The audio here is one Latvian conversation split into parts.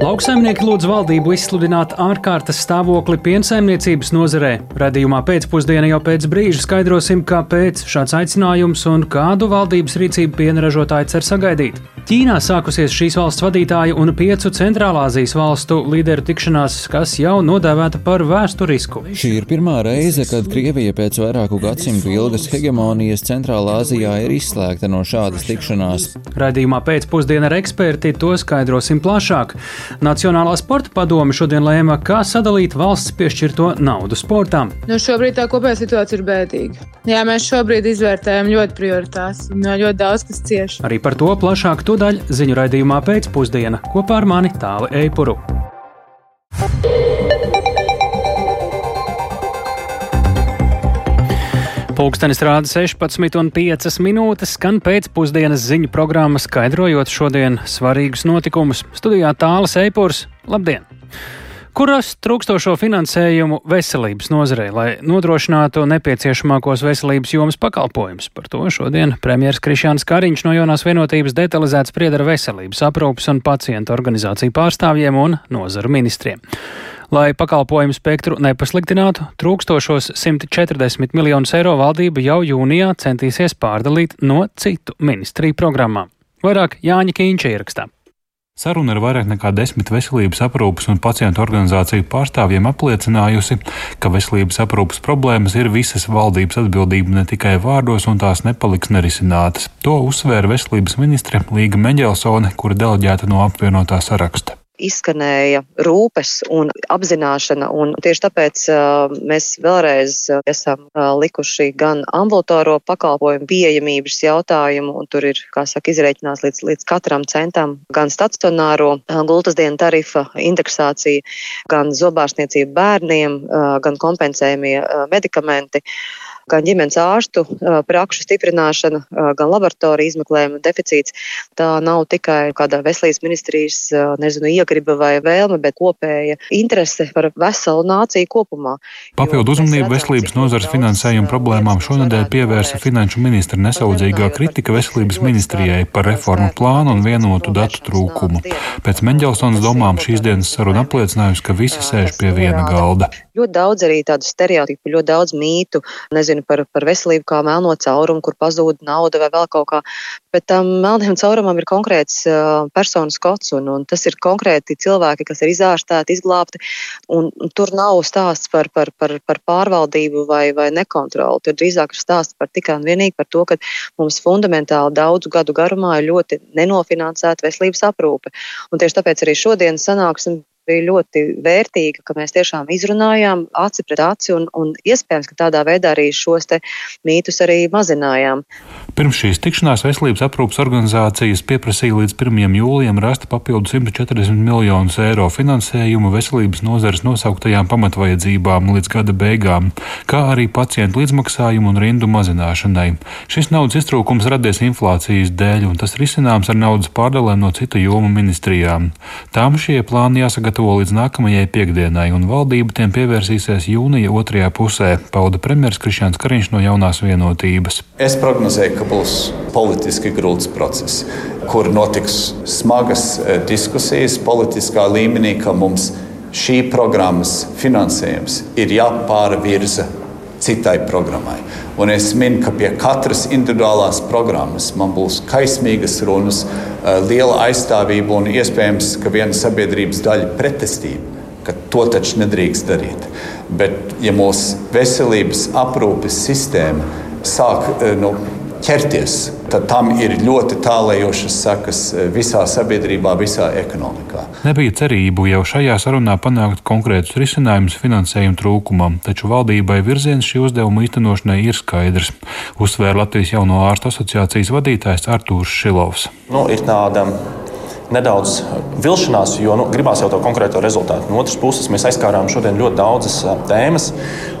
Lauksaimnieki lūdz valdību izsludināt ārkārtas stāvokli piensaimniecības nozarē. Radījumā pēcpusdienā jau pēc brīža skaidrosim, kāpēc šāds aicinājums un kādu valdības rīcību piena ražotāji cer sagaidīt. Ķīnā sākusies šīs valsts vadītāju un piecu centrālāzijas valstu līderu tikšanās, kas jau nodēvēta par vēsturisku. Šī ir pirmā reize, kad Krievija pēc vairāku gadsimtu ilgas hegemonijas Centrālā Azijā ir izslēgta no šādas tikšanās. Radījumā pēcpusdienā ar eksperti to skaidrosim plašāk. Nacionālā sporta padome šodien lēma, kā sadalīt valsts piešķirto naudu sportām. Nu, šobrīd tā kopējā situācija ir bēdīga. Jā, mēs šobrīd izvērtējam ļoti prioritātes un ļoti daudz kas cieši. Arī par to plašāk tūdaļ ziņu raidījumā pēcpusdiena kopā ar mani Tāli Eipuru. Pūkstens rāda 16,5 minūtes, skan pēcpusdienas ziņu programma, skaidrojot šodienas svarīgus notikumus. Studijā tālāk Eipurs. Labdien! Kuras trūkstošo finansējumu veselības nozarei, lai nodrošinātu nepieciešamākos veselības jomas pakalpojumus? Par to šodien premjerministrs Krišjāns Kariņš no jaunās vienotības detalizēts sprieda ar veselības aprūpas un pacientu organizāciju pārstāvjiem un nozaru ministriem. Lai pakalpojumu spektru nepasliktinātu, trūkstošos 140 miljonus eiro valdība jau jūnijā centīsies pārdalīt no citu ministriju programmām. Vairāk Jāņa Kīņša ierakstā. Saruna ar vairāk nekā desmit veselības aprūpas un pacientu organizāciju pārstāvjiem apliecinājusi, ka veselības aprūpas problēmas ir visas valdības atbildība ne tikai vārdos, un tās nepaliks nerisinātas. To uzsvēra veselības ministre Līga Meģelsone, kura deleģēta no apvienotā saraksta izskanēja rūpes un apzināšana. Un tieši tāpēc mēs vēlreiz esam likuši gan ambulatāro pakalpojumu pieejamības jautājumu, un tur ir, kā saka, izreikināts līdz, līdz katram centam, gan stacionāro gultas dienu tarifa indeksācija, gan zobārstniecība bērniem, gan kompensējumie medikamenti gan ģimenes ārstu prakšu stiprināšana, gan laboratorija izmeklējuma deficīts. Tā nav tikai kāda veselības ministrijas, nezinu, iegriba vai vēlme, bet kopēja interese par veselu nāciju kopumā. Papildu uzmanību veselības nozares finansējuma problēmām šonadēļ pievērsa finanšu ministra nesaudzīgā kritika veselības ministrijai par reformu plānu un vienotu datu trūkumu. Pēc Menģelsons domām šīs dienas saruna apliecinājums, ka visi sēž pie viena galda. Ļoti daudz arī tādu stereotipu, ļoti daudz mītu, nezinu par, par veselību kā melno caurumu, kur pazūd nauda vai vēl kaut kā. Bet tam melniem caurumam ir konkrēts uh, personas kods, un, un tas ir konkrēti cilvēki, kas ir izārstēti, izglābti. Un, un tur nav stāsts par, par, par, par pārvaldību vai, vai nekontroli. Tur drīzāk ir stāsts par tikai un vienīgi par to, ka mums fundamentāli daudzu gadu garumā ir ļoti nenofinansēta veselības aprūpe. Un tieši tāpēc arī šodien sanāksim bija ļoti vērtīga, ka mēs tiešām izrunājām aci pret aci un, un iespējams, ka tādā veidā arī šos mītus arī mazinājām. Pirms šīs tikšanās veselības aprūpas organizācijas pieprasīja līdz 1. jūlijam rast papildu 140 miljonus eiro finansējumu veselības nozares nosauktajām pamatvajadzībām līdz gada beigām, kā arī pacientu līdzmaksājumu un rindu mazināšanai. Šis naudas iztrūkums radies inflācijas dēļ, un tas risināms ar naudas pārdalēm no citu jomu ministrijām. Tām šie plāni jāsagatavo līdz nākamajai piekdienai, un valdība tiem pievērsīsies jūnija otrajā pusē, pauda premjerministrs Krišņāns Kariņš no jaunās vienotības. Es prognozēju, ka būs politiski grūts process, kur notiks smagas eh, diskusijas politiskā līmenī, ka mums šī programmas finansējums ir jāpārvirza citai programmai. Un es minu, ka pie katras individuālās programmas man būs kaismīgas runas, eh, liela aizstāvība un iespējams, ka viena sabiedrības daļa pretestība, to taču nedrīkst darīt. Bet, ja mūsu veselības aprūpes sistēma sāk eh, nu, ķerties, tad tam ir ļoti tālējošas sekas eh, visā sabiedrībā, visā ekonomikā. Nebija cerību jau šajā sarunā panākt konkrētus risinājumus finansējuma trūkumam, taču valdībai virziens šī uzdevuma īstenošanai ir skaidrs, uzsvēra Latvijas Jauno ārstu asociācijas vadītājs Artūrs Šilovs. Nu, ir tāda nedaudz vilšanās, jo nu, gribās jau to konkrēto rezultātu. No otras puses, mēs aizskārām šodien ļoti daudzas tēmas,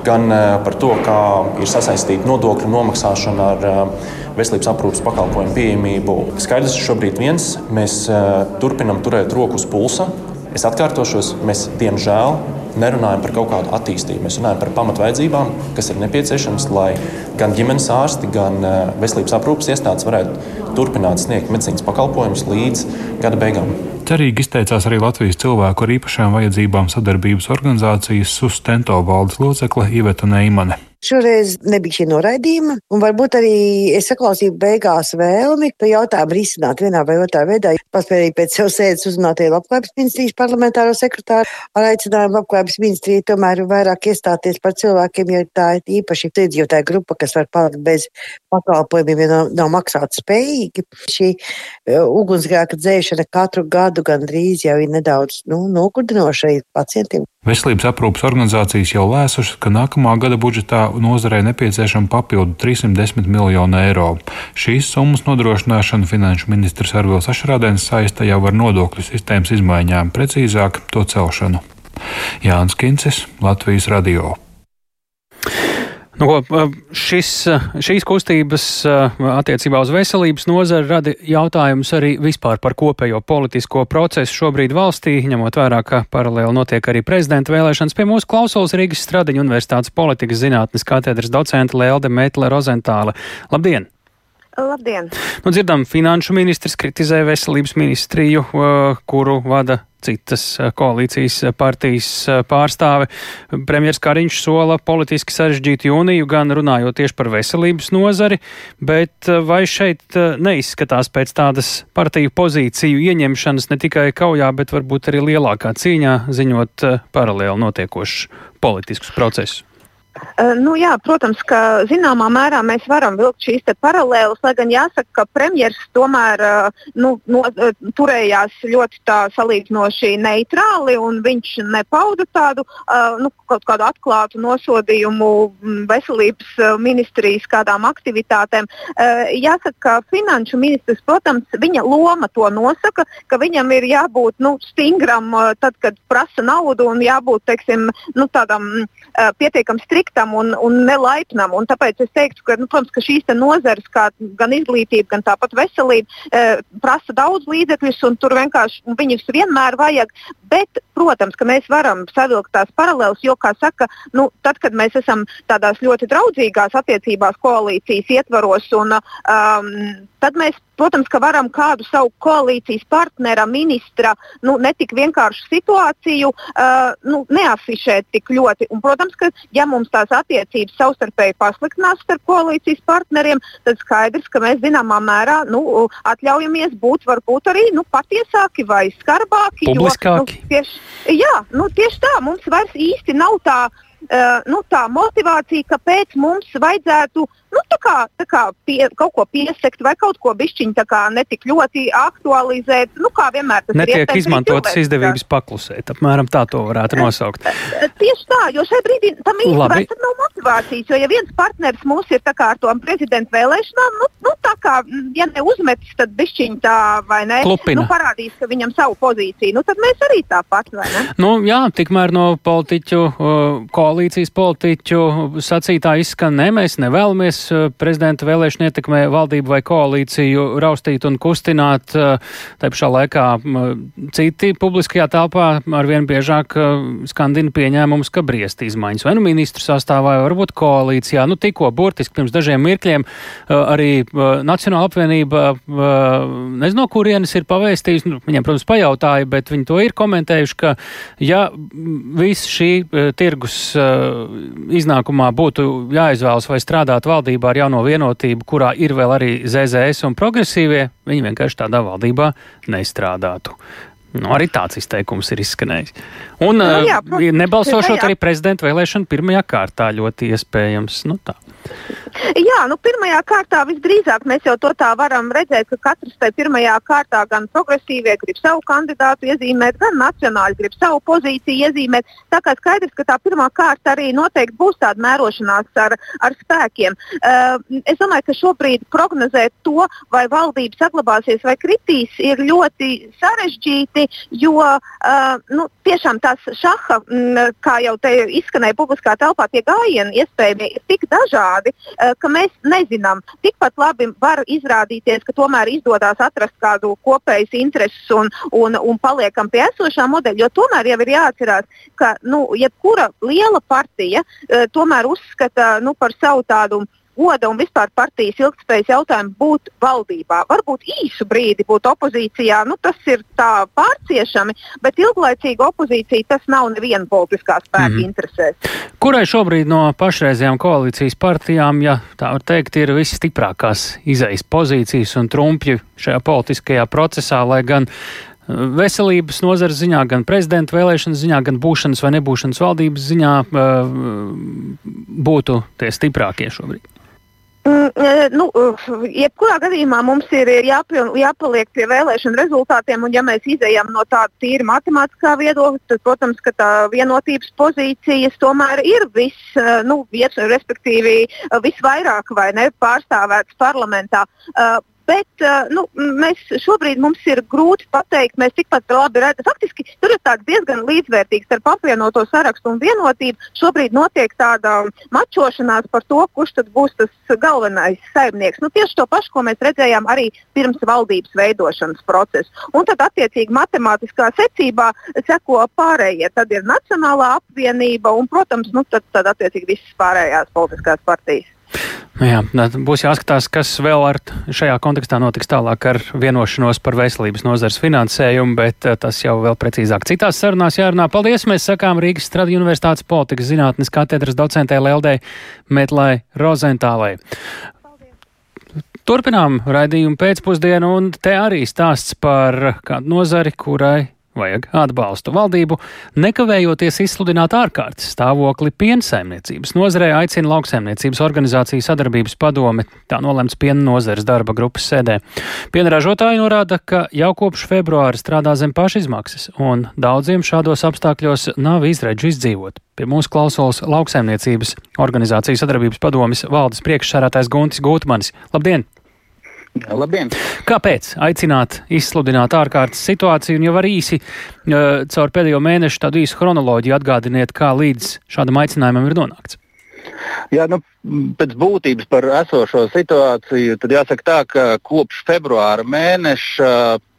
gan par to, kā ir sasaistīta nodokļu nomaksāšana ar veselības aprūpas pakalpojumu pieejamību. Skaidrs ir šobrīd viens, mēs turpinam turēt roku uz pulsa. Es atkārtošos, mēs diemžēl nerunājam par kaut kādu attīstību. Mēs runājam par pamatvaidzībām, kas ir nepieciešamas, lai gan ģimenes ārsti, gan veselības aprūpas iestādes varētu turpināt sniegt medicīnas pakalpojumus līdz gada beigām. Cerīgi izteicās arī Latvijas cilvēku ar īpašām vajadzībām sadarbības organizācijas Sustento valdes locekle Iveta Neimane. Šoreiz nebija šī noraidījuma, un varbūt arī es saklausīju beigās vēlmi to jautājumu risināt vienā vai otrā veidā. Paspēju pēc sev sēdes uzrunāt Labklājības ministrijas parlamentāro sekretāru ar aicinājumu Labklājības ministriju tomēr vairāk iestāties par cilvēkiem, jo tā ir īpaši iedzīvotāja grupa, kas var palikt bez pakalpojumiem, ja nav, nav maksāt spējīgi. Šī uh, ugunsgrēka dzēšana katru gadu gandrīz jau ir nedaudz nu, nokurdinoša pacientiem. Veselības aprūpas organizācijas jau lēsušas, ka nākamā gada budžetā nozarei nepieciešama papildu 310 miljonu eiro. Šīs summas nodrošināšanu finanšu ministrs Arvils Ašrādens saista jau ar nodokļu sistēmas izmaiņām, precīzāk to celšanu. Jānis Kincis, Latvijas radio. Nu, ko, šis, šīs kustības attiecībā uz veselības nozari rada jautājumus arī vispār par kopējo politisko procesu šobrīd valstī, ņemot vērā, ka paralēli notiek arī prezidenta vēlēšanas. Pie mūsu klausulas Rīgas Stradiņa Universitātes politikas zinātnes katedras docenta Lelde Metle Rozentāle. Labdien! Labdien! Nu, dzirdam, finanšu ministrs kritizē veselības ministriju, kuru vada citas koalīcijas partijas pārstāve. Premjers Kariņš sola politiski sarežģītu jūniju, gan runājot tieši par veselības nozari, bet vai šeit neizskatās pēc tādas partiju pozīciju ieņemšanas ne tikai kaujā, bet varbūt arī lielākā cīņā, ziņot paralēli notiekošus politiskus procesus? Nu, jā, protams, ka zināmā mērā mēs varam vilkt šīs paralēlas, lai gan jāsaka, ka premjerministrs tomēr nu, no, turējās ļoti salīdzinoši neitrāli un viņš nepauda tādu nu, kaut kādu atklātu nosodījumu veselības ministrijas kādām aktivitātēm. Jāsaka, ka finanšu ministrs, protams, viņa loma to nosaka, ka viņam ir jābūt nu, stingram tad, kad prasa naudu un jābūt teiksim, nu, tādam pietiekam striktam striktam un, un nelaipnam. Un tāpēc es teiktu, ka, nu, protams, ka šīs nozares, kā gan izglītība, gan tāpat veselība, e, prasa daudz līdzekļus, un tur vienkārši viņus vienmēr vajag. Bet, protams, ka mēs varam savilkt tās paralēlas, jo, kā saka, nu, tad, kad mēs esam tādās ļoti draudzīgās attiecībās koalīcijas ietvaros, un, um, tad mēs Protams, ka varam kādu savu koalīcijas partnera, ministra, nu, netik vienkāršu situāciju uh, nu, neafišēt tik ļoti. Un, protams, ka ja mums tās attiecības savstarpēji pasliktinās starp koalīcijas partneriem, tad skaidrs, ka mēs zināmā mērā nu, atļaujamies būt varbūt arī nu, patiesāki vai skarbāki. Publiskāki. Jo, nu, tieši, jā, nu, tieši tā, mums vairs īsti nav tā. Uh, nu, tā motivācija, kāpēc mums vajadzētu uh, nu, tā kā, tā kā pie, kaut ko piesakt vai kaut ko kā netik ļoti aktualizēt. Nu, kā vienmēr tas Netiek ir. Netiek izmantotas izdevības paklusēt, apmēram tā to varētu nosaukt. Tieši tā, jo šai brīdī tam īstenībā nav motivācijas, jo ja viens partners mūs ir ar to prezidentu vēlēšanām, nu, nu tā kā, ja neuzmetis, tad bišķiņu tā vai ne, Klupina. nu, parādīs, ka viņam savu pozīciju, nu tad mēs arī tāpat, vai ne? Nu, jā, tikmēr no politiķu, koalīcijas politiķu sacītā izskan, ne, mēs nevēlamies vēlamies eh, prezidenta vēlēšana ietekmē valdību vai koalīciju raustīt un kustināt. Eh, Tā pašā laikā citi publiskajā telpā arvien biežāk eh, skandina pieņēmumus, ka briest izmaiņas vai nu ministru sastāvā, vai varbūt koalīcijā. Nu, tikko burtiski pirms dažiem mirkļiem arī Nacionāla apvienība, nezinu, no kurienes ir pavēstījusi, nu, viņiem, protams, pajautāja, bet viņi to ir komentējuši, ka ja viss šī tirgus iznākumā būtu jāizvēlas vai strādāt valdībā, valdībā ar jauno vienotību, kurā ir vēl arī ZZS un progresīvie, viņi vienkārši tādā valdībā nestrādātu. Nu, arī tāds izteikums ir izskanējis. Un nu, jā, uh, protams, nebalsošot jā, jā. arī prezidenta vēlēšanu pirmajā kārtā ļoti iespējams. Nu, tā. Jā, nu, pirmajā kārtā visdrīzāk mēs jau to tā varam redzēt, ka katrs tajā pirmajā kārtā gan progresīvie grib savu kandidātu iezīmēt, gan nacionāli grib savu pozīciju iezīmēt. Tā kā skaidrs, ka tā pirmā kārta arī noteikti būs tāda mērošanās ar, ar spēkiem. Uh, es domāju, ka šobrīd prognozēt to, vai valdība saglabāsies vai kritīs, ir ļoti sarežģīti jo uh, nu, tiešām tās šaha, m, kā jau te izskanēja publiskā telpā, tie gājieni iespējami ir tik dažādi, uh, ka mēs nezinām. Tikpat labi var izrādīties, ka tomēr izdodas atrast kādu kopējas intereses un, un, un paliekam pie esošā modeļa, jo tomēr jau ir jāatcerās, ka nu, jebkura liela partija uh, tomēr uzskata nu, par savu tādu goda un vispār partijas ilgspējas jautājumu būt valdībā. Varbūt īsu brīdi būt opozīcijā, nu, tas ir tā pārciešami, bet ilglaicīga opozīcija tas nav neviena politiskā spēka mm -hmm. interesēs. Kurai šobrīd no pašreizējām koalīcijas partijām, ja tā var teikt, ir visstiprākās izejas pozīcijas un trumpļi šajā politiskajā procesā, lai gan veselības nozares ziņā, gan prezidenta vēlēšanas ziņā, gan būšanas vai nebūšanas valdības ziņā būtu tie stiprākie šobrīd? Mm, nu, jebkurā gadījumā mums ir jāpil, jāpaliek pie vēlēšanu rezultātiem, un ja mēs izējām no tāda tīra matemātiskā viedokļa, tad, protams, ka tā vienotības pozīcijas tomēr ir vis, nu, vies, respektīvi visvairāk vai ne pārstāvētas parlamentā. Bet nu, mēs šobrīd mums ir grūti pateikt, mēs tikpat labi redzam. Faktiski tur ir diezgan līdzvērtīgs starp apvienoto sarakstu un vienotību. Šobrīd notiek tāda mačošanās par to, kurš tad būs tas galvenais saimnieks. Nu, tieši to pašu, ko mēs redzējām arī pirms valdības veidošanas procesa. Un tad attiecīgi matemātiskā secībā seko pārējie. Tad ir Nacionālā apvienība un, protams, nu, tad, tad attiecīgi visas pārējās politiskās partijas. Nu jā, būs jāskatās, kas vēl ar šajā kontekstā notiks tālāk ar vienošanos par veselības nozars finansējumu, bet eh, tas jau vēl precīzāk citās sarunās jārunā. Paldies! Mēs sakām Rīgas Strada Universitātes politikas zinātnes katedras docentē Leldei Metlai Rozentālai. Turpinām raidījumu pēcpusdienu, un te arī stāsts par kādu nozari, kurai vajag atbalstu. Valdību nekavējoties izsludināt ārkārtas stāvokli piensaimniecības nozarē aicina lauksaimniecības organizācijas sadarbības padome. Tā nolemts piena nozares darba grupas sēdē. Piena ražotāji norāda, ka jau kopš februāra strādā zem pašizmaksas, un daudziem šādos apstākļos nav izredzu izdzīvot. Pie mūsu klausulas lauksaimniecības organizācijas sadarbības padomes valdes priekšsārātājs Guntis Gūtmanis. Labdien! Labdien! Kāpēc aicināt izsludināt ārkārtas situāciju un jau var īsi caur pēdējo mēnešu tādu īsu chronoloģiju atgādiniet, kā līdz šādam aicinājumam ir nonākts? Jā, nu, pēc būtības par esošo situāciju, tad jāsaka tā, ka kopš februāra mēneša,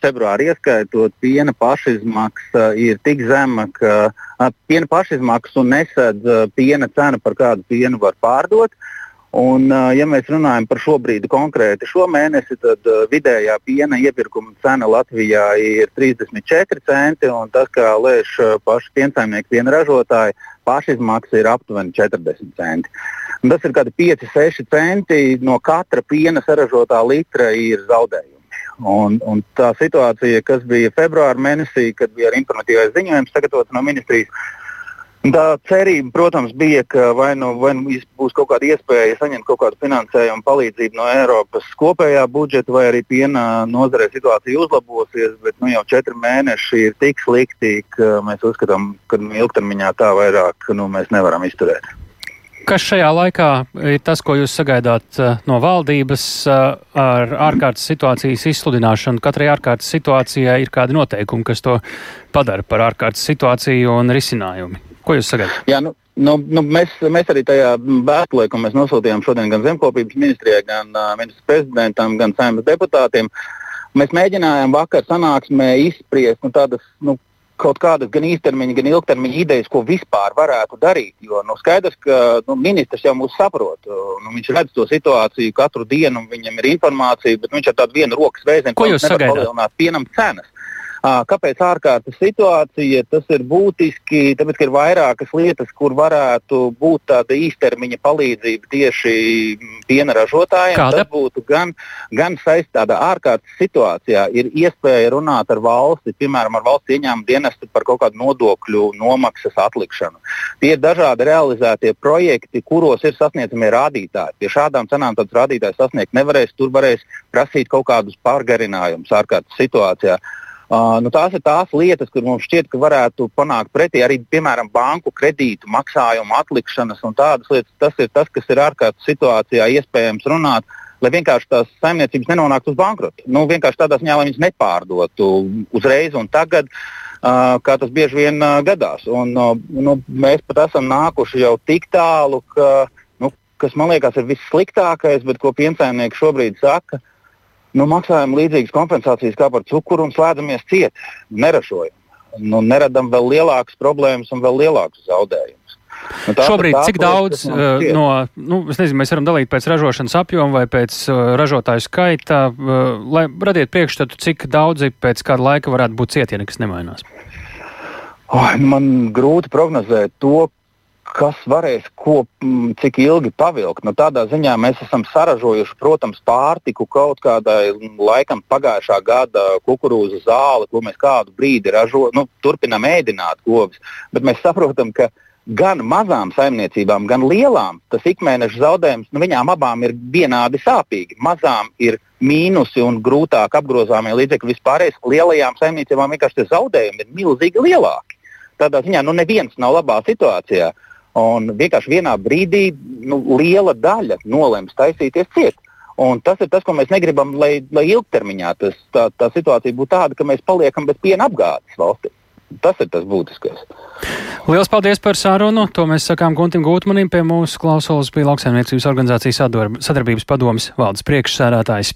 februāra ieskaitot, piena pašizmaksa ir tik zema, ka piena pašizmaksa un nesedz piena cena, par kādu pienu var pārdot. Uh, Un, ja mēs runājam par šo brīdi konkrēti šo mēnesi, tad vidējā piena iepirkuma cena Latvijā ir 34 centi, un tas, kā lēš paši piensaimnieki, piena ražotāji, pašizmaksa ir aptuveni 40 centi. Un tas ir kādi 5-6 centi no katra piena saražotā litra ir zaudējumi. Un, un tā situācija, kas bija februāra mēnesī, kad bija informatīvais ziņojums sagatavots no ministrijas, Tā cerība, protams, bija, ka vai nu, vai nu būs kaut kāda iespēja saņemt kaut kādu finansējumu palīdzību no Eiropas kopējā budžeta, vai arī piena nozarē situācija uzlabosies, bet nu, jau četri mēneši ir tik slikti, ka mēs uzskatām, ka ilgtermiņā tā vairāk nu, mēs nevaram izturēt. Kas šajā laikā ir tas, ko jūs sagaidāt uh, no valdības uh, ar ārkārtas situācijas izsludināšanu? Katrai ārkārtas situācijai ir kādi noteikumi, kas to padara par ārkārtas situāciju un risinājumu. Ko jūs sagaidat? Jā, nu, nu, nu, mēs, mēs arī tajā vēstulē, ko mēs nosūtījām šodien gan Zemkopības ministrijai, gan uh, ministrs prezidentam, gan saimnes deputātiem, mēs mēģinājām vakar sanāksmē izspriest nu, tādas nu, kaut kādas gan īstermiņa, gan ilgtermiņa idejas, ko vispār varētu darīt. Jo nu, skaidrs, ka nu, ministrs jau mūs saprot. Nu, viņš redz to situāciju katru dienu, viņam ir informācija, bet viņš ar tādu vienu rokas vēzienu nevar palielināt pienam cenas. Kāpēc ārkārtas situācija? Tas ir būtiski, tāpēc, ka ir vairākas lietas, kur varētu būt tāda īstermiņa palīdzība tieši piena ražotājiem. Kāda? Tas būtu gan, gan saistīta ārkārtas situācijā, ir iespēja runāt ar valsti, piemēram, ar valsts ieņēmumu dienestu par kaut kādu nodokļu nomaksas atlikšanu. Tie ir dažādi realizētie projekti, kuros ir sasniedzamie rādītāji. Pie šādām cenām tādus rādītājus sasniegt nevarēs. Tur varēs prasīt kaut kādus pārgarinājumus ārkārtas situācijā. Uh, nu, tās ir tās lietas, kur mums šķiet, ka varētu panākt pretī arī, piemēram, banku kredītu maksājumu atlikšanas un tādas lietas. Tas ir tas, kas ir ārkārtas situācijā iespējams runāt, lai vienkārši tās saimniecības nenonāktu uz bankrotu. Nu, vienkārši tādā ziņā, lai viņas nepārdotu uzreiz un tagad. Uh, kā tas bieži vien uh, gadās. Un, uh, nu, mēs pat esam nākuši jau tik tālu, ka, nu, kas man liekas ir vissliktākais, bet ko piensaimnieki šobrīd saka, uh, nu, maksājam līdzīgas kompensācijas kā par cukuru un slēdzamies ciet, neražojam. Nu, neradam vēl lielākas problēmas un vēl lielākus zaudējumus. Nu, tā, Šobrīd tā, cik daudz uh, no, nu, es nezinu, mēs varam dalīt pēc ražošanas apjoma vai pēc uh, ražotāju skaita, uh, lai radiet priekšstatu, cik daudzi pēc kāda laika varētu būt cieti, ja nekas nemainās? Oh, man grūti prognozēt to, kas varēs ko, mm, cik ilgi pavilkt. Nu, tādā ziņā mēs esam saražojuši, protams, pārtiku kaut kādai laikam pagājušā gada kukurūzu zāli, ko mēs kādu brīdi ražojam, nu, turpinam ēdināt govis. Bet mēs saprotam, ka gan mazām saimniecībām, gan lielām tas ikmēneša zaudējums, nu, viņām abām ir vienādi sāpīgi. Mazām ir mīnusi un grūtāk apgrozāmie līdzekļi vispārējais. Lielajām saimniecībām vienkārši tie zaudējumi ir milzīgi lielāki. Tādā ziņā nu, neviens nav labā situācijā. Uh, Un vienkārši vienā brīdī nu, liela daļa nolems taisīties ciet. Un tas ir tas, ko mēs negribam, lai, lai ilgtermiņā tas, tā, tā situācija būtu tāda, ka mēs paliekam bez piena apgādes valstī. Tas ir tas būtiskais. Lielas paldies par sarunu. To mēs sakām Guntim Gūtmanim. Pie mūsu klausulas bija lauksaimniecības organizācijas sadarbības padomas valdes priekšsēdētājs.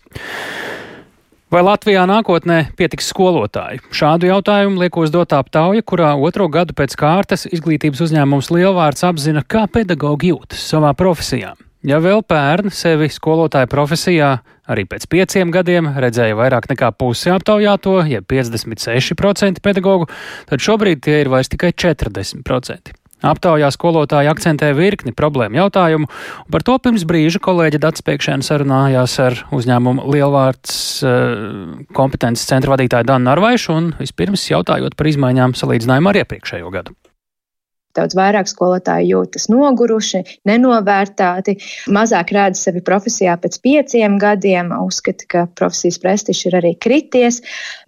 Vai Latvijā nākotnē pietiks skolotāju? Šādu jautājumu liek uzdot aptauja, kurā otro gadu pēc kārtas izglītības uzņēmums Lielvārds apzina, kā pedagogi jūtas savā profesijā. Ja vēl pērn sevi skolotāja profesijā arī pēc pieciem gadiem redzēja vairāk nekā pusi aptaujāto, jeb 56% pedagoģu, tad šobrīd tie ir vairs tikai 40%. Aptaujā skolotāji akcentē virkni problēmu jautājumu, un par to pirms brīža kolēģi Dats Piekšēna sarunājās ar uzņēmumu Lielvārds eh, kompetences centra vadītāju Danu Narvaišu, un vispirms jautājot par izmaiņām salīdzinājumā ar iepriekšējo gadu daudz vairāk skolotāji jūtas noguruši, nenovērtāti, mazāk redz sevi profesijā pēc pieciem gadiem, uzskata, ka profesijas prestižs ir arī krities,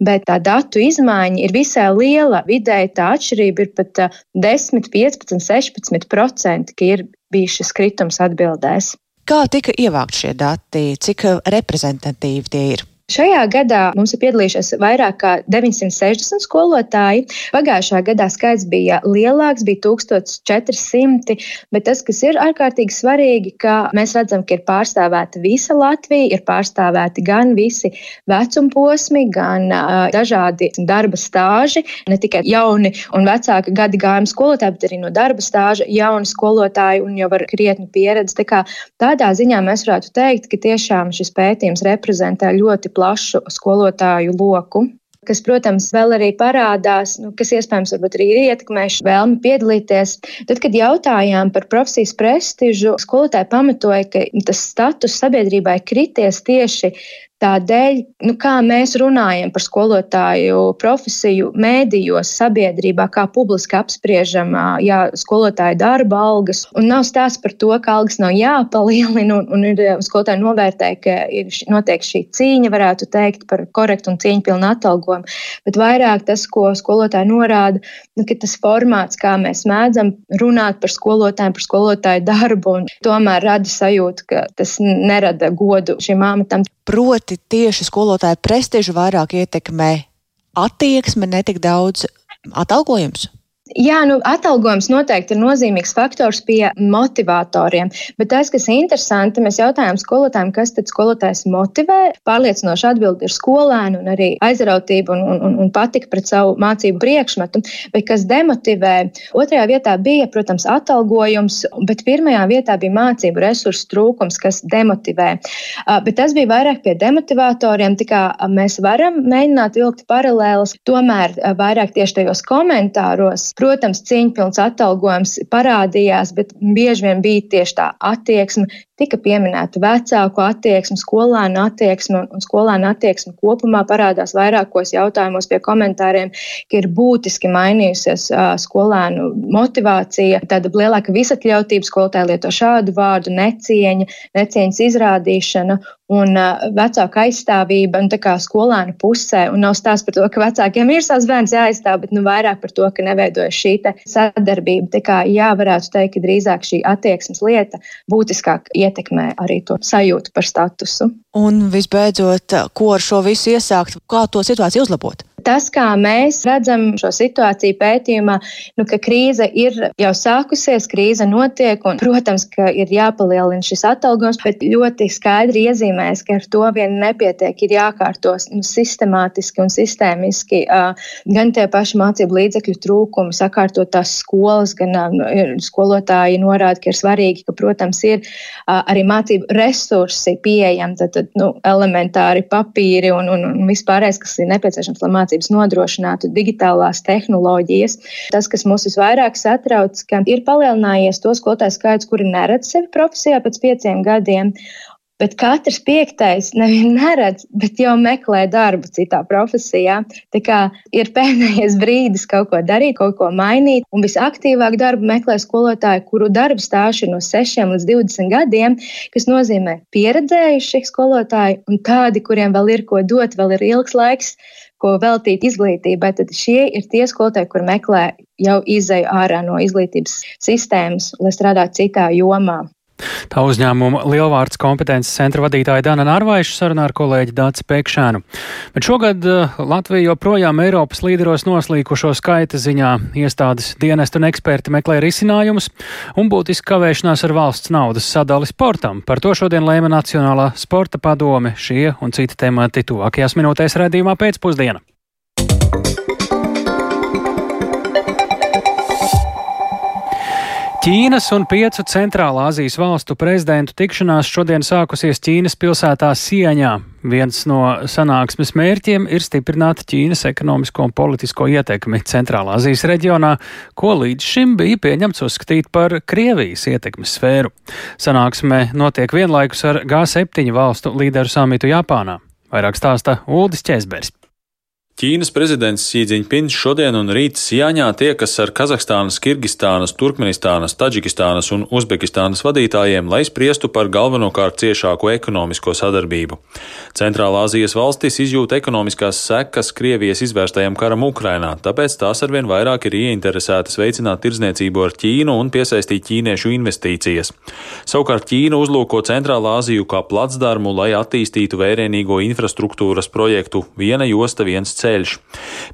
bet tā datu izmaiņa ir visai liela. Vidēji tā atšķirība ir pat 10, 15, 16 procenti, ka ir bijis šis kritums atbildēs. Kā tika ievākt šie dati, cik reprezentatīvi tie ir? Šajā gadā mums ir piedalījušies vairāk kā 960 skolotāji. Pagājušā gadā skaits bija lielāks, bija 1400, bet tas, kas ir ārkārtīgi svarīgi, ka mēs redzam, ka ir pārstāvēta visa Latvija, ir pārstāvēti gan visi vecumposmi, gan uh, dažādi darba stāži, ne tikai jauni un vecāki gadi gājumi skolotāji, bet arī no darba stāža jauni skolotāji un jau ar krietnu pieredzi. Tā kā tādā ziņā mēs varētu teikt, ka tiešām šis pētījums reprezentē ļoti plašu skolotāju loku kas, protams, vēl arī parādās, nu, kas iespējams arī ir ietekmējuši vēlmi piedalīties. Tad, kad jautājām par profesijas prestižu, skolotāji pamatoja, ka tas status sabiedrībā ir krities tieši Tādēļ, nu, kā mēs runājam par skolotāju profesiju, mēdījos, sabiedrībā, kā publiski apspriežam jā, skolotāju darba algas, un nav stāsts par to, ka algas nav jāpalielina, un, un ir skolotāji novērtē, ka ir notiek šī cīņa, varētu teikt, par korektu un cīņpilnu atalgojumu, bet vairāk tas, ko skolotāji norāda, nu, ka tas formāts, kā mēs mēdzam runāt par skolotājiem, par skolotāju darbu, tomēr rada sajūtu, ka tas nerada godu šim amatam. Proti, tieši skolotāja prestižu vairāk ietekmē attieksme, ne tik daudz atalgojums. Jā, nu, atalgojums noteikti ir nozīmīgs faktors pie motivatoriem, bet tas, kas ir interesanti, mēs jautājām skolotājiem, kas tad skolotājs motivē. Pārliecinoši atbildi ir skolēni un arī aizrautība un, un, un patika pret savu mācību priekšmetu, bet kas demotivē. Otrajā vietā bija, protams, atalgojums, bet pirmajā vietā bija mācību resursu trūkums, kas demotivē. Bet tas bija vairāk pie demotivatoriem, tā kā mēs varam mēģināt vilkt paralēlus, tomēr vairāk tieši tajos komentāros Protams, cieņpilns atalgojums parādījās, bet bieži vien bija tieši tā attieksme, tika pieminēta vecāku attieksme, skolēnu attieksme, un skolēnu attieksme kopumā parādās vairākos jautājumos pie komentāriem, ka ir būtiski mainījusies skolēnu motivācija, tāda lielāka visatļautība, skolotāji lieto šādu vārdu, necieņa, necieņas izrādīšana un uh, vecāka aizstāvība un kā skolēnu pusē. Un nav stāsts par to, ka vecākiem ir savs bērns jāaizstāv, bet nu, vairāk par to, ka neveidojas šī sadarbība. Tā kā jā, varētu teikt, ka drīzāk šī attieksmes lieta būtiskāk ietekmē arī to sajūtu par statusu. Un visbeidzot, ko ar šo visu iesākt, kā to situāciju uzlabot? Tas, kā mēs redzam šo situāciju pētījumā, nu, ka krīze ir jau sākusies, krīze notiek, un, protams, ka ir jāpalielina šis atalgojums, bet ļoti skaidri iezīmēs, ka ar to vien nepietiek, ir jākārtos nu, sistemātiski un sistēmiski uh, gan tie paši mācību līdzekļu trūkumi, sakārtot tās skolas, gan uh, skolotāji norāda, ka ir svarīgi, ka, protams, ir uh, arī mācību resursi pieejami, tad, tad nu, elementāri papīri un, un, un vispārējais, kas ir nepieciešams, lai mācības nodrošinātu digitālās tehnoloģijas. Tas, kas mūs visvairāk satrauc, ka ir palielinājies to skolotāju skaits, kuri neredz sevi profesijā pēc pieciem gadiem. Bet katrs piektais nevien neredz, bet jau meklē darbu citā profesijā. Tā kā ir pēdējais brīdis kaut ko darīt, kaut ko mainīt. Un visaktīvāk darbu meklē skolotāji, kuru darba stāsts ir no 6 līdz 20 gadiem, kas nozīmē pieredzējuši skolotāji un tādi, kuriem vēl ir ko dot, vēl ir ilgs laiks ko veltīt izglītībai, tad šie ir tie skolotāji, kur meklē jau izēju ārā no izglītības sistēmas, lai strādātu citā jomā. Tā uzņēmuma lielvārds kompetences centra vadītāja Dana Narvaiša sarunā ar kolēģi Dāci Pēkšēnu. Bet šogad eh, Latvija joprojām Eiropas līderos noslīkušo skaita ziņā iestādes dienestu un eksperti meklē risinājumus un būtiski kavēšanās ar valsts naudas sadali sportam. Par to šodien lēma Nacionālā sporta padome šie un citi temati tuvākajās minūtēs redzījumā pēcpusdienā. Ķīnas un piecu centrālā Azijas valstu prezidentu tikšanās šodien sākusies Ķīnas pilsētā Sieņā. Viens no sanāksmes mērķiem ir stiprināt Ķīnas ekonomisko un politisko ietekmi Centrālā Azijas reģionā, ko līdz šim bija pieņemts uzskatīt par Krievijas ietekmes sfēru. Sanāksme notiek vienlaikus ar G7 valstu līderu samitu Japānā. Vairāk stāsta Uldis Česbergs. Ķīnas prezidents Sīdziņpins šodien un rīt Sjāņā tiekas ar Kazahstānas, Kirgistānas, Turkmenistānas, Taģikistānas un Uzbekistānas vadītājiem, lai spriestu par galvenokārt ciešāku ekonomisko sadarbību. Centrālā Azijas valstis izjūt ekonomiskās sekas Krievijas izvērstajam karam Ukrainā, tāpēc tās arvien vairāk ir ieinteresētas veicināt tirdzniecību ar Ķīnu un piesaistīt ķīniešu investīcijas. Savukārt Ķīna uzlūko Centrālā Aziju kā placdarmu, lai attīstītu vērienīgo infrastruktūras projektu viena josta viens ceļš ceļš.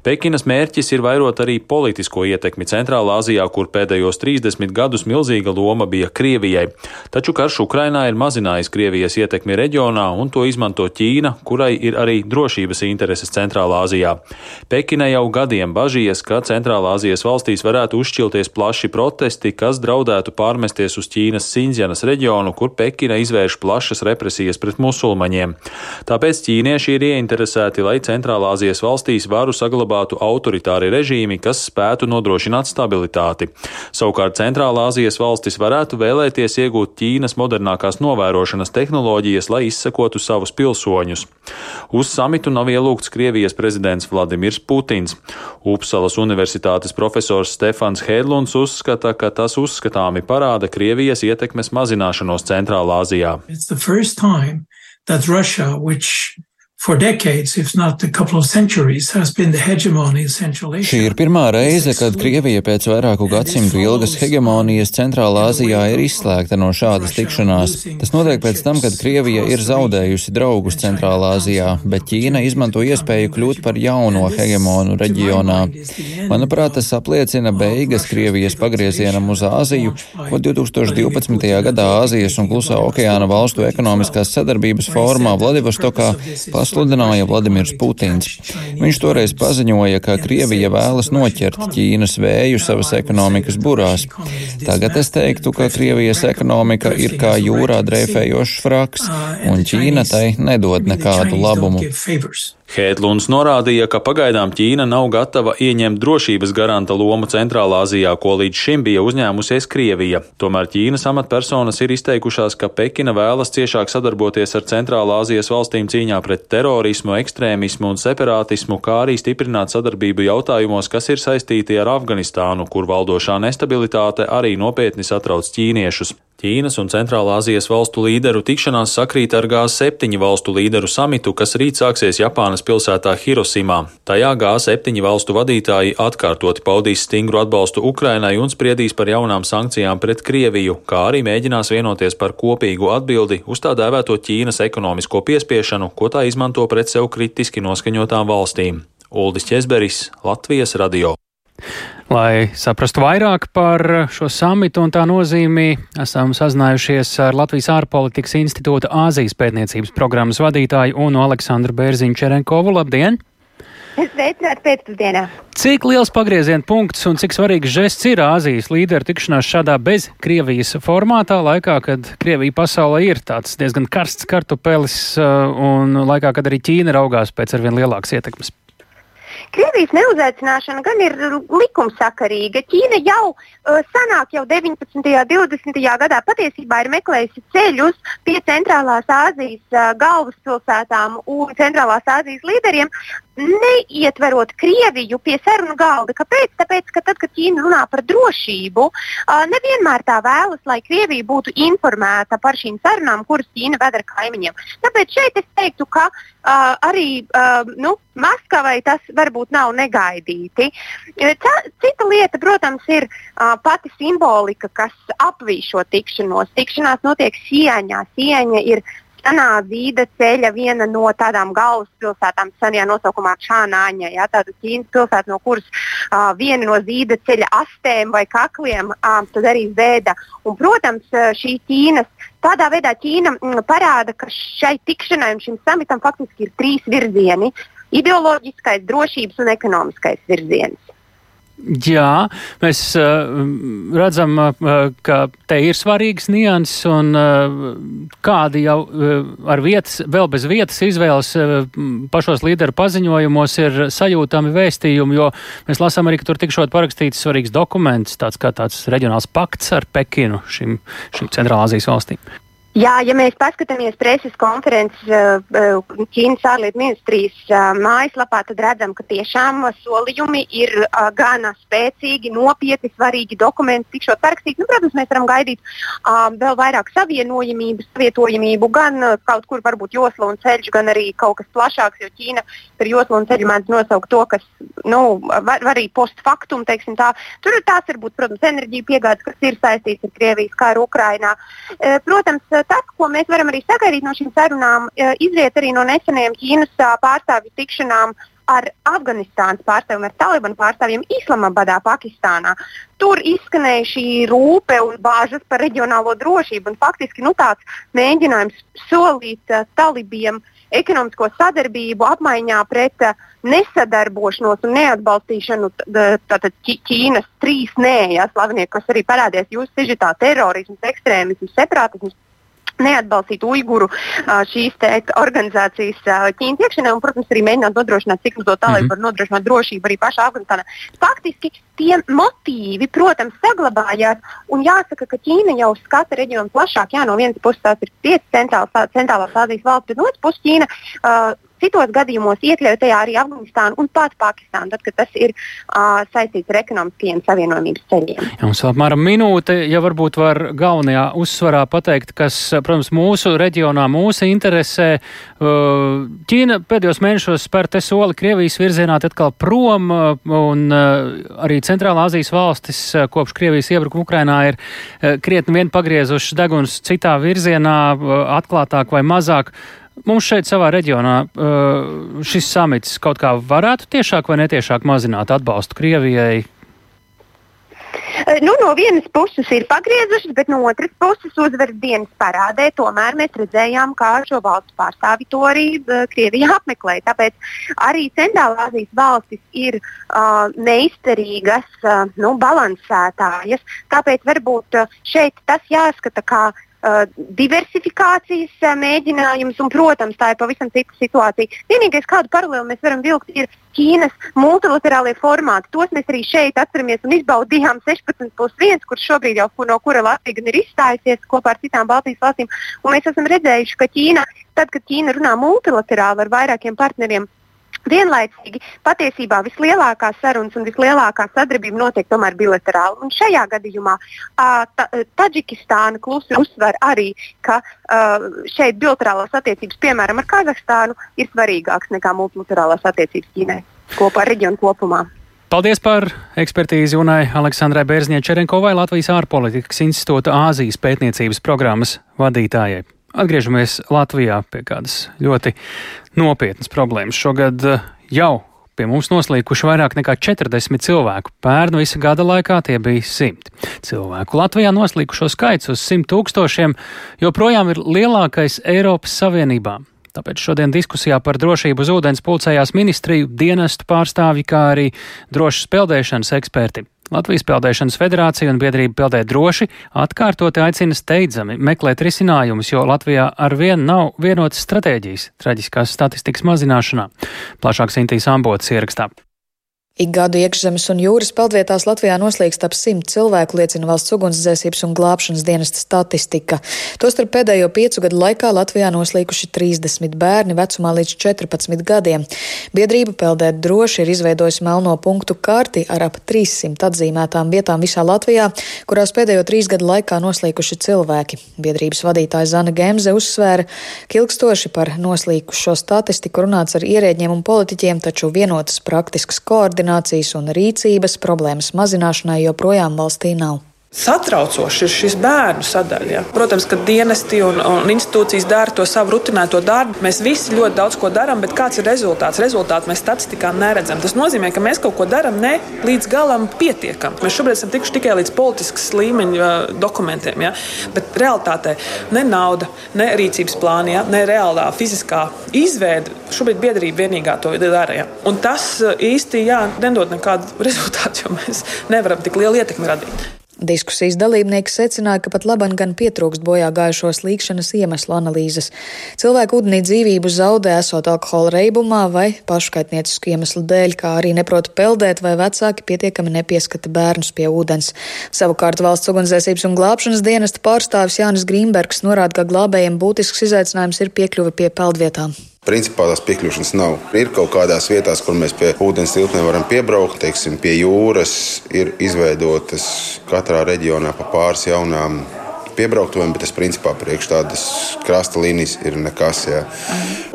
Pekinas mērķis ir vairot arī politisko ietekmi Centrālā Azijā, kur pēdējos 30 gadus milzīga loma bija Krievijai. Taču karš Ukrainā ir mazinājis Krievijas ietekmi reģionā, un to izmanto Ķīna, kurai ir arī drošības intereses Centrālā Azijā. Pekina jau gadiem bažījies, ka Centrālā Azijas valstīs varētu uzšķilties plaši protesti, kas draudētu pārmesties uz Ķīnas Sinzjanas reģionu, kur Pekina izvērš plašas represijas pret musulmaņiem. Tāpēc ķīnieši ir ieinteresēti, lai Centrālā Azijas valsts valstīs varu saglabātu autoritāri režīmi, kas spētu nodrošināt stabilitāti. Savukārt Centrālā Azijas valstis varētu vēlēties iegūt Ķīnas modernākās novērošanas tehnoloģijas, lai izsekotu savus pilsoņus. Uz samitu nav ielūgts Krievijas prezidents Vladimirs Putins. Upsalas universitātes profesors Stefans Hedlunds uzskata, ka tas uzskatāmi parāda Krievijas ietekmes mazināšanos Centrālā Azijā. that Russia, which for decades, if not a couple of centuries, has been the hegemony in Central Asia. Šī ir pirmā reize, kad Krievija pēc vairāku gadsimtu ilgas hegemonijas Centrālā Azijā ir izslēgta no šādas tikšanās. Tas notiek pēc tam, kad Krievija ir zaudējusi draugus Centrālā Azijā, bet Ķīna izmanto iespēju kļūt par jauno hegemonu reģionā. Manuprāt, tas apliecina beigas Krievijas pagriezienam uz Āziju, ko 2012. gadā Āzijas un Klusā okeāna valstu ekonomiskās sadarbības formā Vladivostokā pasludināja sludināja Vladimirs Putins. Viņš toreiz paziņoja, ka Krievija vēlas noķert Ķīnas vēju savas ekonomikas burās. Tagad es teiktu, ka Krievijas ekonomika ir kā jūrā dreifējošs fraks, un Ķīna tai nedod nekādu labumu. Hētlunds norādīja, ka pagaidām Ķīna nav gatava ieņemt drošības garanta lomu Centrālā Azijā, ko līdz šim bija uzņēmusies Krievija. Tomēr Ķīnas amatpersonas ir izteikušās, ka Pekina vēlas ciešāk sadarboties ar Centrālā Azijas valstīm cīņā pret terorismu, ekstrēmismu un separātismu, kā arī stiprināt sadarbību jautājumos, kas ir saistīti ar Afganistānu, kur valdošā nestabilitāte arī nopietni satrauc ķīniešus. Ķīnas un Centrālā Azijas valstu līderu tikšanās sakrīt ar G7 valstu līderu samitu, kas rīt sāksies Japānas pilsētā Hirosimā. Tajā G7 valstu vadītāji atkārtoti paudīs stingru atbalstu Ukrainai un spriedīs par jaunām sankcijām pret Krieviju, kā arī mēģinās vienoties par kopīgu atbildi uz tā dēvēto Ķīnas ekonomisko piespiešanu, ko tā izmanto pret sev kritiski noskaņotām valstīm. Uldis Česberis, Latvijas radio. Lai saprastu vairāk par šo samitu un tā nozīmi, esam sazinājušies ar Latvijas ārpolitikas institūta Āzijas pētniecības programmas vadītāju un Aleksandru Bērziņu Čerenkovu. Labdien! Sveicināti pēcpusdienā! Cik liels pagrieziena punkts un cik svarīgs žests ir Āzijas līderu tikšanās šādā bez Krievijas formātā, laikā, kad Krievija pasaulē ir tāds diezgan karsts kartupelis uh, un laikā, kad arī Ķīna raugās pēc arvien lielākas ietekmes? Krievijas neuzaicināšana gan ir likumsakarīga. Ķīna jau uh, senāk, jau 19. un 20. gadā patiesībā ir meklējusi ceļus pie Centrālās Āzijas uh, galvaspilsētām un Centrālās Āzijas līderiem, neietverot Krieviju pie sarunu galda. Kāpēc? Tāpēc, ka tad, kad Ķīna runā par drošību, nevienmēr tā vēlas, lai Krievija būtu informēta par šīm sarunām, kuras Ķīna ved ar kaimiņiem. Tāpēc šeit es teiktu, ka uh, arī uh, nu, Maskavai tas varbūt nav negaidīti. Cita lieta, protams, ir uh, pati simbolika, kas apvīš šo tikšanos. Tikšanās notiek Sieņā. Sieņa ir senā zīda ceļa viena no tādām galvaspilsētām, senajā nosaukumā Čānāņa. Ja, tāda Ķīnas pilsēta, no kuras uh, viena no zīda ceļa astēm vai kakliem uh, arī veda. Un, protams, šī Ķīnas. Tādā veidā Ķīna m, parāda, ka šai tikšanai un šim samitam faktiski ir trīs virzieni - ideoloģiskais, drošības un ekonomiskais virziens. Jā, mēs uh, redzam, uh, ka te ir svarīgas nianses un uh, kādi jau ar vietas, vēl bez vietas izvēles pašos līderu paziņojumos ir sajūtami vēstījumi, jo mēs lasām arī, ka tur tikšot parakstīts svarīgs dokuments, tāds kā tāds reģionāls pakts ar Pekinu šim, šim Centrālāzijas valstīm. Jā, ja mēs paskatāmies preses konferences uh, uh, Ķīnas ārlietu ministrijas uh, mājaslapā, tad redzam, ka tiešām solījumi ir gana spēcīgi, nopietni, svarīgi dokumenti tikšot parakstīti. Nu, protams, mēs varam gaidīt vēl vairāk savienojamību, savietojamību, gan kaut kur varbūt josla un ceļš, gan arī kaut kas plašāks, jo Ķīna par joslu un ceļu mēdz nosaukt to, kas nu, var, var arī postfaktum, teiksim tā. Tur tās var būt, protams, enerģija piegādes, kas ir saistīts ar Krievijas karu Ukrainā. Protams, tas, ko mēs varam arī sagaidīt no šīm sarunām, e, izriet arī no nesenajām Ķīnas pārstāvju tikšanām ar Afganistānas pārstāvjiem, ar Talibanu pārstāvjiem Islamabadā, Pakistānā. Tur izskanēja šī rūpe un bāžas par reģionālo drošību. Faktiski nu, tāds mēģinājums solīt uh, talibiem ekonomisko sadarbību apmaiņā pret uh, nesadarbošanos un neatbalstīšanu tātad Ķīnas trīs nē, ja, slavenie, kas arī parādījās jūsu sižetā - terorisms, ekstrēmisms, separātisms neatbalstīt uiguru šīs te, organizācijas Ķīnas iekšienē un, protams, arī mēģināt nodrošināt, cik to tālāk mm -hmm. var nodrošināt drošību arī pašā Afganistānā. Faktiski tie motīvi, protams, saglabājās. Un jāsaka, ka Ķīna jau skata reģionu plašāk. Jā, no vienas puses tās ir piecas centrālās, Azijas valsts, bet no otras puses Ķīna uh, citos gadījumos iekļaut tajā arī Afganistānu un pat Pakistānu, tad, kad tas ir uh, saistīts ar ekonomiskajiem savienojumības ceļiem. Jā, mums apmēram minūte, ja varbūt var galvenajā uzsvarā pateikt, kas, protams, mūsu reģionā mūsu interesē. Uh, Ķīna pēdējos mēnešos spēr te soli Krievijas virzienā atkal prom, uh, un uh, arī Centrālā Azijas valstis kopš Krievijas iebrukuma Ukrainā ir krietni vien pagriezušas deguns citā virzienā, atklātāk vai mazāk. Mums šeit savā reģionā uh, šis samits kaut kā varētu tiešāk vai netiešāk mazināt atbalstu Krievijai. Uh, nu, no vienas puses ir pagriezušas, bet no otras puses uzvaras dienas parādē tomēr mēs redzējām, kā šo valstu pārstāvi to arī uh, Krievija apmeklē. Tāpēc arī Centrālā Azijas valstis ir uh, neizturīgas, uh, nu, balansētājas. Tāpēc varbūt uh, šeit tas jāskata kā diversifikācijas uh, mēģinājums, un, protams, tā ir pavisam cita situācija. Vienīgais, kādu paralēli mēs varam vilkt, ir Ķīnas multilaterālie formāti. Tos mēs arī šeit atceramies un izbaudījām 16 plus 1, kurš šobrīd jau no kura Latvija ir izstājusies kopā ar citām Baltijas valstīm. Un mēs esam redzējuši, ka Ķīna, tad, kad Ķīna runā multilaterāli ar vairākiem partneriem, Vienlaicīgi patiesībā vislielākās sarunas un vislielākā sadarbība notiek tomēr bilaterāli. Un šajā gadījumā ta, Taģikistāna klusi uzsver arī, ka šeit bilaterālās attiecības, piemēram, ar Kazahstānu, ir svarīgākas nekā multilaterālās attiecības Ķīnai kopā ar reģionu kopumā. Paldies par ekspertīzi Unai Aleksandrai Bērzņē Čerenkovai, Latvijas ārpolitikas institūta Āzijas pētniecības programmas vadītājai. Atgriežamies Latvijā pie kādas ļoti nopietnas problēmas. Šogad eh, jau pie mums noslīkuši vairāk nekā 40 cilvēku. Pērnu visa gada laikā tie bija 100 cilvēku. Latvijā noslīkušo skaits uz 100 tūkstošiem joprojām ir lielākais Eiropas Savienībā. Tāpēc šodien diskusijā par drošību uz ūdens pulcējās ministriju, dienestu pārstāvji, kā arī drošas peldēšanas eksperti. Latvijas Peldēšanas federācija un biedrība Peldē droši atkārtoti aicina steidzami meklēt risinājumus, jo Latvijā ar vienu nav vienotas stratēģijas traģiskās statistikas mazināšanā. Plašāk Sintīs Ambotas ierakstā. Ik gadu iekšzemes un jūras peldvietās Latvijā noslīkst ap simt cilvēku, liecina valsts ugunsdzēsības un glābšanas dienesta statistika. Tostarp pēdējo piecu gadu laikā Latvijā noslīkuši 30 bērni vecumā līdz 14 gadiem. Biedrība Peldēt droši ir izveidojusi melno punktu karti ar ap 300 atzīmētām vietām visā Latvijā, kurās pēdējo trīs gadu laikā noslīkuši cilvēki. Biedrības vadītāja Zana Gemze uzsvēra, ka ilgstoši par noslīkušo statistiku runāts ar ierēģiem un politiķiem, taču vienotas praktiskas koordinācijas koordinācijas un rīcības problēmas mazināšanai joprojām valstī nav. Satraucoši ir šis bērnu sadaļa. Ja. Protams, ka dienesti un, un institūcijas dara to savu rutinēto darbu. Mēs visi ļoti daudz ko darām, bet kāds ir rezultāts? Rezultātu mēs statistikā neredzam. Tas nozīmē, ka mēs kaut ko darām ne līdz galam pietiekami. Mēs šobrīd esam tikuši tikai līdz politiskas līmeņa dokumentiem, ja. bet realitātē ne nauda, ne rīcības plāni, ja, ne reālā fiziskā izveide. Šobrīd biedrība vienīgā to dara. Ja. Un tas īsti jā, nedod nekādu rezultātu, jo mēs nevaram tik lielu ietekmi radīt. Diskusijas dalībnieki secināja, ka pat labam gan pietrūkst bojā gājušo slīkšanas iemeslu analīzes. Cilvēku ūdenī dzīvību zaudē esot alkohola reibumā vai paškaitniecisku iemeslu dēļ, kā arī neprot peldēt vai vecāki pietiekami nepieskata bērnus pie ūdens. Savukārt valsts ugunsdzēsības un glābšanas dienesta pārstāvis Jānis Grīmbergs norāda, ka glābējiem būtisks izaicinājums ir piekļuve pie peldvietām. Principā tās piekļūšanas nav. Ir kaut kādās vietās, kur mēs pie ūdens tilpnēm varam piebraukt. Teiksim, pie jūras ir izveidotas katrā reģionā pa pāris jaunām piebrauktuviem, bet tas principā priekš tādas krasta līnijas ir nekas. Jā.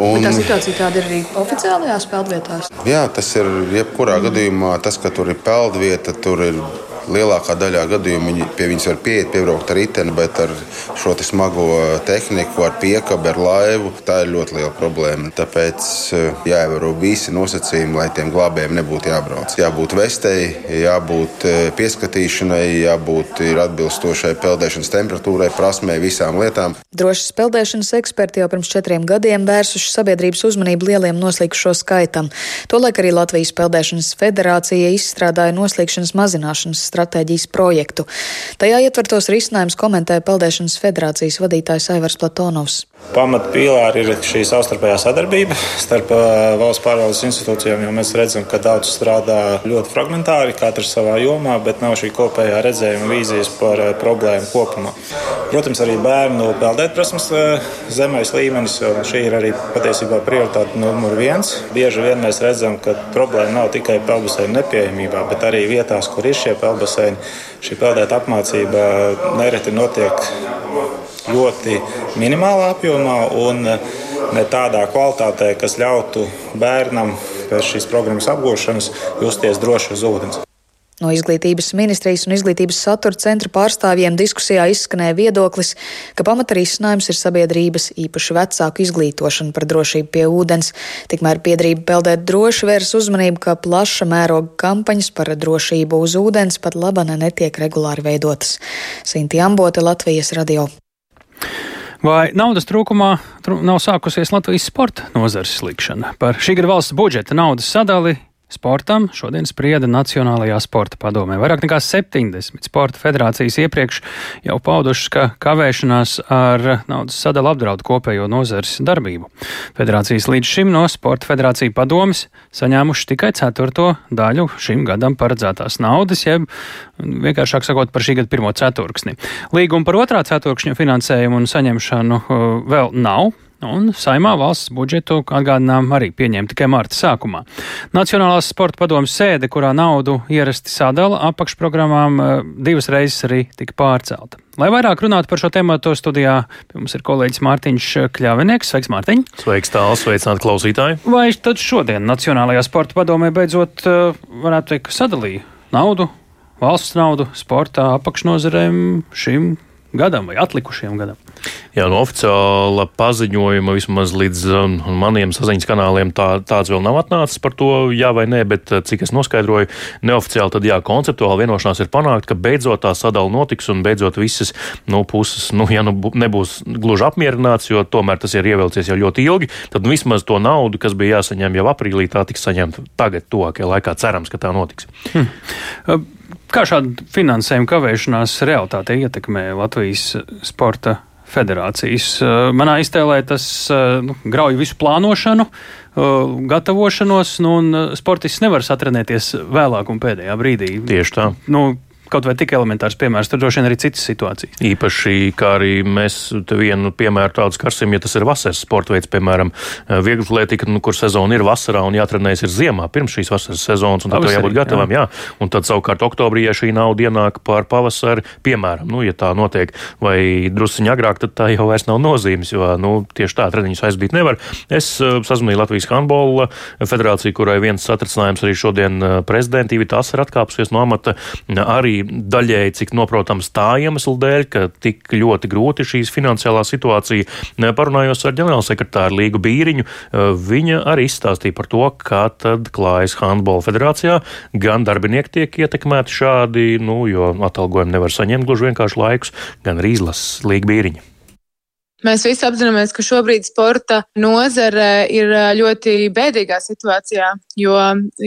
Un, bet tā situācija tāda ir arī oficiālajās peldvietās? Jā, tas ir jebkurā mm. gadījumā. Tas, ka tur ir peldvieta, tur ir lielākā daļā gadījumu viņi pie viņas var pieiet, piebraukt ar riteni, bet ar šo smago tehniku, ar piekabi, ar laivu, tā ir ļoti liela problēma. Tāpēc eh, jāievēro visi nosacījumi, lai tiem glābējiem nebūtu jābrauc. Jābūt vestei, jābūt eh, pieskatīšanai, jābūt atbilstošai peldēšanas temperatūrai, prasmei, visām lietām. Drošas peldēšanas eksperti jau pirms četriem gadiem vērsuši sabiedrības uzmanību lieliem noslīkušo skaitam. Tolaik arī Latvijas Peldēšanas federācija izstrādāja noslīkšanas mazināšanas stratēģijas projektu. Tajā ietvertos risinājums komentēja Peldēšanas federācijas vadītājs Aivars Platonovs. Pamatpīlāri ir šī savstarpējā sadarbība starp valsts pārvaldes institūcijām, jo mēs redzam, ka daudz strādā ļoti fragmentāri, katrs savā jomā, bet nav šī kopējā redzējuma vīzijas par problēmu kopumā. Protams, arī bērnu peldētprasmes zemais līmenis, un šī ir arī patiesībā prioritāte numur viens. Bieži vien mēs redzam, ka problēma nav tikai peldbaseinu nepieejamībā, bet arī vietās, kur ir šie peldbaseini. Šī peldēta apmācība nereti notiek ļoti minimālā apjomā un ne tādā kvalitātē, kas ļautu bērnam pēc šīs programmas apgūšanas justies droši uz ūdens. No izglītības ministrijas un izglītības satura centra pārstāvjiem diskusijā izskanēja viedoklis, ka pamata risinājums ir sabiedrības īpaši vecāku izglītošana par drošību pie ūdens. Tikmēr biedrība peldēt droši vērs uzmanību, ka plaša mēroga kampaņas par drošību uz ūdens pat labana netiek regulāri veidotas. Sinti Ambote, Latvijas radio. Vai naudas trūkumā nav sākusies Latvijas sporta nozares slikšana? Par šī gada valsts budžeta naudas sadali Sportam šodien sprieda Nacionālajā sporta padomē. Vairāk nekā 70 sporta federācijas iepriekš jau paudušas, ka kavēšanās ar naudas sadalu apdraud kopējo nozares darbību. Federācijas līdz šim no sporta federācija padomas saņēmuši tikai ceturto daļu šim gadam paredzētās naudas, jeb vienkāršāk sakot par šī gada pirmo ceturksni. Līgumu par otrā ceturkšņa finansējumu un saņemšanu uh, vēl nav un saimā valsts budžetu atgādinām arī pieņēma tikai marta sākumā. Nacionālās sporta padomas sēde, kurā naudu ierasti sadala apakšprogrammām, eh, divas reizes arī tika pārcelta. Lai vairāk runātu par šo tēmu, studijā pie mums ir kolēģis Mārtiņš Kļavinieks. Sveiks, Mārtiņ! Sveiks, tāls, sveicināti klausītāji! Vai tad šodien Nacionālajā sporta padomē beidzot eh, varētu teikt, sadalīja naudu, valsts naudu sportā apakšnozarēm šim gadam vai atlikušajam gadam? Jā, no oficiāla paziņojuma vismaz līdz um, maniem saziņas kanāliem tā, tāds vēl nav atnācis par to, jā vai nē, bet uh, cik es noskaidroju, neoficiāli tad jā, konceptuāli vienošanās ir panākt, ka beidzot tā sadala notiks un beidzot visas nu, puses, nu, ja nu nebūs gluži apmierināts, jo tomēr tas ir ievilcies jau ļoti ilgi, tad vismaz to naudu, kas bija jāsaņem jau aprīlī, tā tiks saņemta tagad, tuvākajā laikā. Cerams, ka tā notiks. Hmm. Kā šāda finansējuma kavēšanās realitāte ietekmē Latvijas sporta federācijas? Manā iztēlē tas nu, grauj visu plānošanu, gatavošanos, nu, un sportists nevar satrenēties vēlāk un pēdējā brīdī. Tieši tā. Nu, kaut vai tik elementārs piemērs, tad droši vien arī citas situācijas. Īpaši, kā arī mēs vienu piemēru tādu skarsim, ja tas ir vasaras sporta veids, piemēram, vieglatlētika, nu, kur sezona ir vasarā un jātrenējas ir ziemā, pirms šīs vasaras sezonas, un tad jau jābūt gatavam, jā. jā. Un tad savukārt oktobrī, ja šī nauda ienāk pār pavasari, piemēram, nu, ja tā notiek, vai drusciņi agrāk, tad tā jau vairs nav nozīmes, jo, nu, tieši tā treniņus aizbīt nevar. Es uh, sazvanīju Latvijas handbola federāciju, kurai viens satricinājums arī šodien uh, prezidentīvi tās ir atkāpusies no amata, arī daļēji, cik noprotams tā iemesla dēļ, ka tik ļoti grūti šīs finansiālā situācija. Parunājos ar ģenerālsekretāru Līgu Bīriņu, viņa arī izstāstīja par to, kā tad klājas Handbola federācijā. Gan darbinieki tiek ietekmēti šādi, nu, jo atalgojumu nevar saņemt gluži vienkārši laikus, gan arī izlases Līga Bīriņa. Mēs visi apzināmies, ka šobrīd sporta nozare ir ļoti bēdīgā situācijā, jo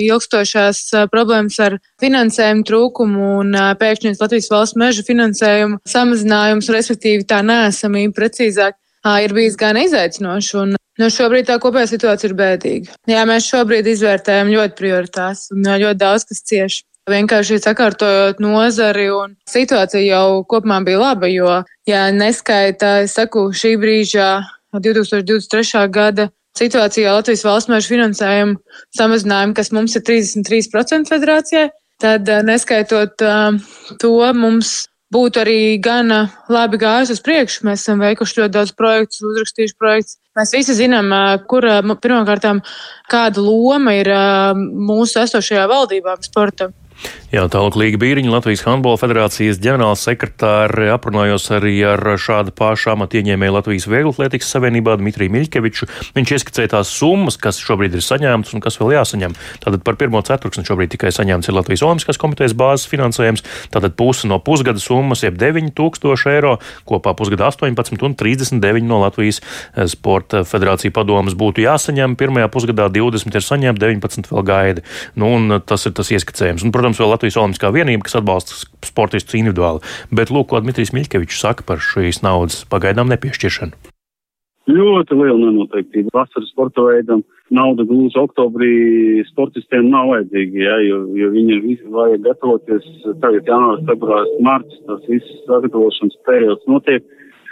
ilgstošās problēmas ar finansējumu trūkumu un pēkšņas Latvijas valsts meža finansējumu samazinājums, respektīvi tā nēsamība precīzāk, ir bijis gan izaicinoši. Un, nu, šobrīd tā kopējā situācija ir bēdīga. Jā, mēs šobrīd izvērtējam ļoti prioritātes un ļoti daudz kas cieši. Vienkārši sakārtojot nozari un situācija jau kopumā bija laba, jo, ja neskaita, es saku, šī brīža 2023. gada situācijā Latvijas valsts mēžu finansējumu samazinājumu, kas mums ir 33% federācijai, tad neskaitot uh, to, mums būtu arī gan labi gājis uz priekšu. Mēs esam veikuši ļoti daudz projektu, uzrakstījuši projektus. Mēs visi zinām, kur pirmkārtām kāda loma ir mūsu esošajā valdībā sportam. Jā, tālāk Līga Bīriņa, Latvijas Handbola federācijas ģenerāls sekretāri aprunājos arī ar šādu pašu amatu ieņēmēju Latvijas Vieglatlētikas savienībā Dmitriju Miļkeviču. Viņš ieskicēja tās summas, kas šobrīd ir saņemtas un kas vēl jāsaņem. Tātad par pirmo ceturksni šobrīd tikai saņemts ir Latvijas Olimpiskās komitejas bāzes finansējums, tātad puse no pusgada summas, jeb 9000 eiro, kopā pusgada 18 un 39 no Latvijas eh, Sporta federācija padomas būtu jāsaņem. Pirmajā pusgadā 20 ir saņemti, 19 vēl gaida. Nu, un tas ir tas ieskicējums. Un, protams, vēl Latvijas Olimpiskā vienība, kas atbalsta sportistus individuāli. Bet lūk, ko Dmitrijs Miļkevičs saka par šīs naudas pagaidām nepiešķiršanu. Ļoti liela nenoteiktība. Vasaras sporta veidam nauda gluži oktobrī sportistiem nav vajadzīga, ja, jo, jo viņi vajag gatavoties tagad janvārs, februārs, marts, tas viss sagatavošanas periods notiek.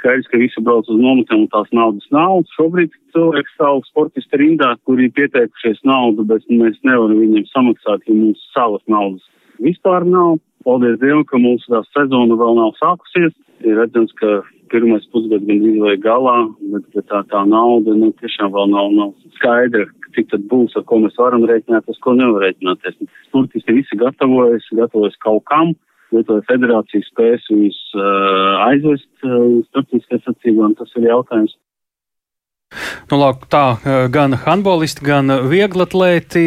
Skaidrs, ka visi brauc uz nometnēm un tās naudas nav. Šobrīd cilvēks stāv sportisti rindā, kuri pieteikušies naudu, bet mēs nevaram viņiem samaksāt, jo mums savas naudas vispār nav. Paldies Dievam, ka mūsu tā sezona vēl nav sākusies. Ir redzams, ka pirmais pusgads gandrīz vai galā, bet, bet tā, tā nauda nu, tiešām vēl nav, nav skaidra, cik tad būs, ar ko mēs varam rēķināties, ko nevar rēķināties. Turkiski visi gatavojas, gatavojas kaut kam. Lietuvai federācija spēs viņus uh, aizvest uh, uz starptautiskajā sacībā, un tas ir jautājums, Nu, lāk, tā gan handbolisti, gan vieglatlēti.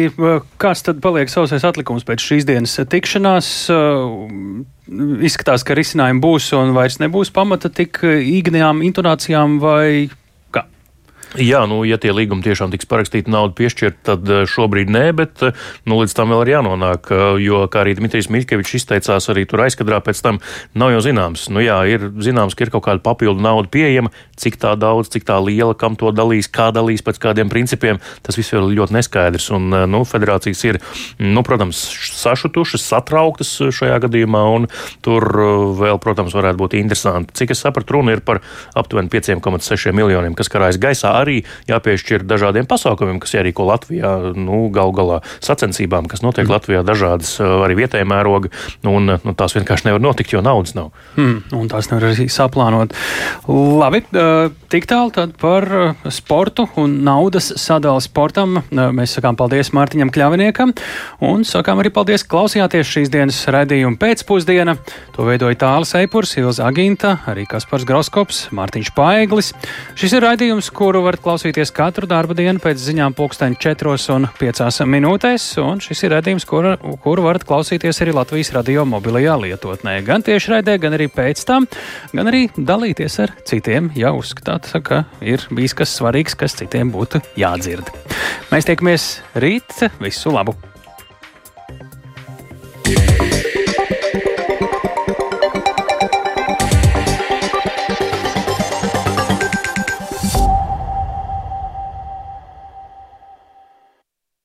Kas tad paliek sausais atlikums pēc šīs dienas tikšanās? Izskatās, ka risinājumi būs un vairs nebūs pamata tik īgnajām intonācijām vai Jā, nu, ja tie līgumi tiešām tiks parakstīti, naudu piešķirt, tad eh, šobrīd nē, bet eh, nu, līdz tam vēl ir jānonāk. Eh, jo, kā arī Dmitrijs Miļkevičs izteicās, arī tur aizkadrā pēc tam nav jau zināms. Nu, jā, ir zināms, ka ir kaut kāda papildu nauda pieejama, cik tā daudz, cik tā liela, kam to dalīs, kā dalīs pēc kādiem principiem. Tas viss ir ļoti neskaidrs. Un, nu, federācijas ir, nu, protams, sašutušas, satrauktas šajā gadījumā, un tur vēl, protams, varētu būt interesanti. Cik es sapratu, runa ir par aptuveni 5,6 miljoniem, kas karājas gaisā arī jāpiešķir dažādiem pasākumiem, kas jārīko Latvijā, nu, gal galā sacensībām, kas notiek mm. Latvijā dažādas arī vietējā mēroga, un nu, tās vienkārši nevar notikt, jo naudas nav. Mm, un tās nevar arī saplānot. Labi, tik tālu tad par sportu un naudas sadali sportam. Mēs sakām paldies Mārtiņam Kļaviniekam un sakām arī paldies, ka klausījāties šīs dienas raidījuma pēcpusdiena. To veidoja Tāls Eipurs, Ilza Aginta, arī Kaspars Groskops, Mārtiņš Paeglis. Šis ir raidījums, kuru varat klausīties katru darba dienu pēc ziņām pulksteņa 4 un 5 minūtēs, un šis ir raidījums, kuru, kuru varat klausīties arī Latvijas radio mobilajā lietotnē. Gan tieši raidē, gan arī pēc tam, gan arī dalīties ar citiem, ja uzskatāt, ka ir bijis kas svarīgs, kas citiem būtu jādzird. Mēs tiekamies rīt, visu labu! Yeah.